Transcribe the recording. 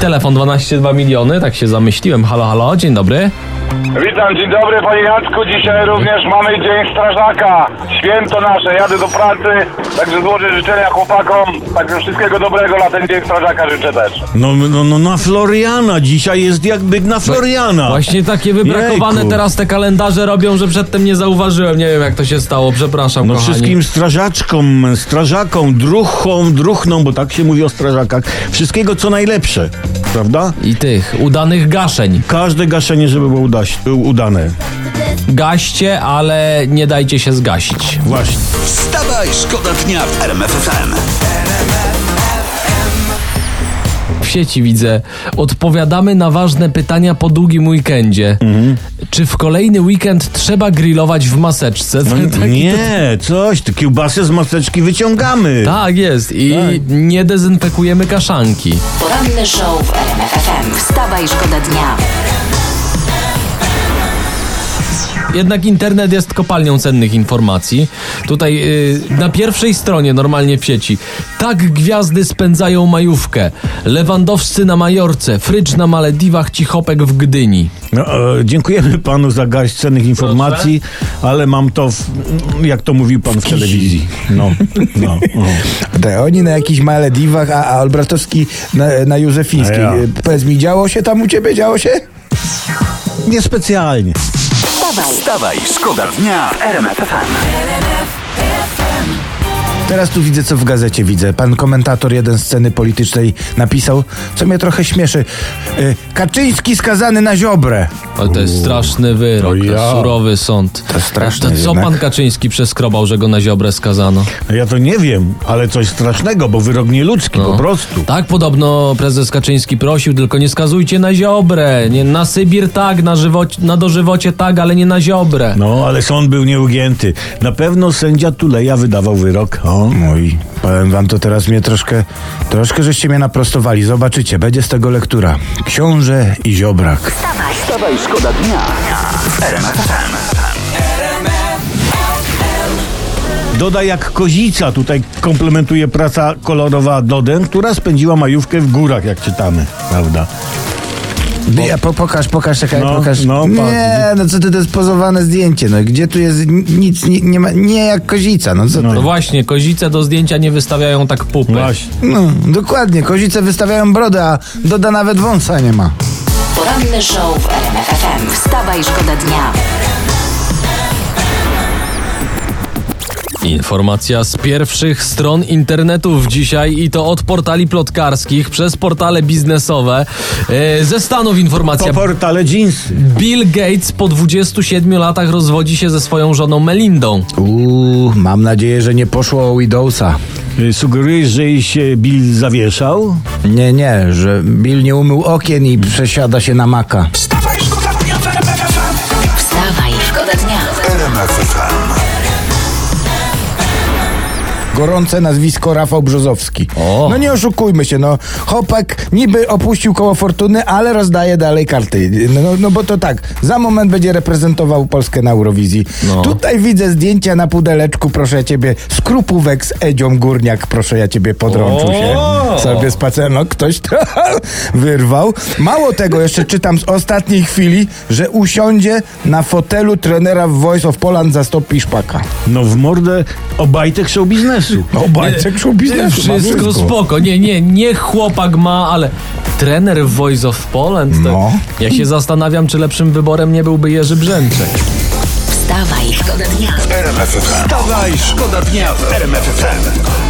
Telefon 12,2 miliony, tak się zamyśliłem. Halo, halo, dzień dobry. Witam, dzień dobry panie Jacku. Dzisiaj również mamy Dzień Strażaka. Święto nasze, jadę do pracy, także złożę życzenia chłopakom. Także wszystkiego dobrego na ten Dzień Strażaka życzę też. No, no, no na Floriana. Dzisiaj jest jakby na Floriana. Właśnie takie wybrakowane Jejku. teraz te kalendarze robią, że przedtem nie zauważyłem. Nie wiem jak to się stało, przepraszam No kochani. wszystkim strażaczkom, strażakom, druchom, druchną, bo tak się mówi o strażakach. Wszystkiego co najlepsze, prawda? I tych udanych gaszeń. Każde gaszenie, żeby było uda- udane. Gaście, ale nie dajcie się zgasić. Właśnie. Wstawaj, szkoda dnia w RMF FM. W sieci widzę. Odpowiadamy na ważne pytania po długim weekendzie. Mhm. Czy w kolejny weekend trzeba grillować w maseczce? Taki to- Nie, coś, te kiełbasy z maseczki wyciągamy. Tak jest i nie dezynfekujemy kaszanki. Poranny show w RMF FM. Wstawaj, szkoda dnia. Jednak internet jest kopalnią cennych informacji. Tutaj y, na pierwszej stronie normalnie w sieci. Tak gwiazdy spędzają majówkę. Lewandowscy na Majorce, Frycz na Malediwach, Cichopek w Gdyni. No, e, dziękujemy panu za garść cennych informacji, ale mam to, w, jak to mówił pan w telewizji. No, no. no. Te, oni na jakichś Malediwach, a, a Olbratowski na, na Józefińskiej. A ja. Y, Powiedz mi, działo się tam u ciebie, działo się? Niespecjalnie. Wstawaj, Wstawaj, szkoda dnia w RMF FM. Teraz tu widzę, co w gazecie widzę. Pan komentator jeden sceny politycznej napisał, co mnie trochę śmieszy. Y, Kaczyński skazany na ziobrę. Ale to jest straszny wyrok, to ja. surowy sąd. To straszne To co jednak. pan Kaczyński przeskrobał, że go na ziobrę skazano? No Ja to nie wiem, ale coś strasznego, bo wyrok nieludzki No. po prostu. Tak podobno prezes Kaczyński prosił, tylko nie skazujcie na ziobrę. Nie, na Sybir tak, na, żywocie, na dożywocie tak, ale nie na ziobrę. No, ale sąd był nieugięty. Na pewno sędzia Tuleja wydawał wyrok. O. Mój, powiem wam to teraz mnie troszkę, troszkę żeście mnie naprostowali. Zobaczycie, będzie z tego lektura. Książę i ziobrak. Wstawaj, szkoda dnia w RMF FM. Doda jak kozica, tutaj komplementuje praca kolorowa Doden, która spędziła majówkę w górach, jak czytamy, prawda? Ja, po, pokaż, pokaż, czekaj, No, pokaż. no, nie, no co ty, to jest pozowane zdjęcie, no gdzie tu jest nic, nie, nie ma, nie jak kozica, no co ty? No właśnie, kozice do zdjęcia nie wystawiają tak pupy. Właśnie. No, dokładnie, kozice wystawiają brodę, a Doda nawet wąsa nie ma. poranny show w RMF FM. Wstawaj, szkoda dnia. Informacja z pierwszych stron internetów dzisiaj i to od portali plotkarskich przez portale biznesowe. E, ze Stanów informacja. Po portale jeansy. Bill Gates po 27 latach rozwodzi się ze swoją żoną Melindą. Uuu, mam nadzieję, że nie poszło o Widowsa. Y, Sugerujesz, że jej się Bill zawieszał? Nie, nie, że Bill nie umył okien i przesiada się na maka. Gorące nazwisko Rafał Brzozowski. O. No nie oszukujmy się, no. Chłopak niby opuścił koło fortuny, ale rozdaje dalej karty. No, no bo to tak, za moment będzie reprezentował Polskę na Eurowizji. No. Tutaj widzę zdjęcia na pudeleczku, proszę ja ciebie, skrupówek z Edzią Górniak, proszę ja ciebie, podrączył się. Sobie spacer, no ktoś to wyrwał. Mało tego, jeszcze czytam z ostatniej chwili, że usiądzie na fotelu trenera w Voice of Poland zastąpi Szpaka. No w mordę obajtek show biznesu. No, bajcek show biznesu. Wszystko spoko. Nie, nie, nie chłopak ma, ale trener w Voice of Poland. To No. Ja się zastanawiam, czy lepszym wyborem nie byłby Jerzy Brzęczek. Wstawaj, szkoda dnia. RMF FM. Wstawaj, szkoda dnia w RMF FM.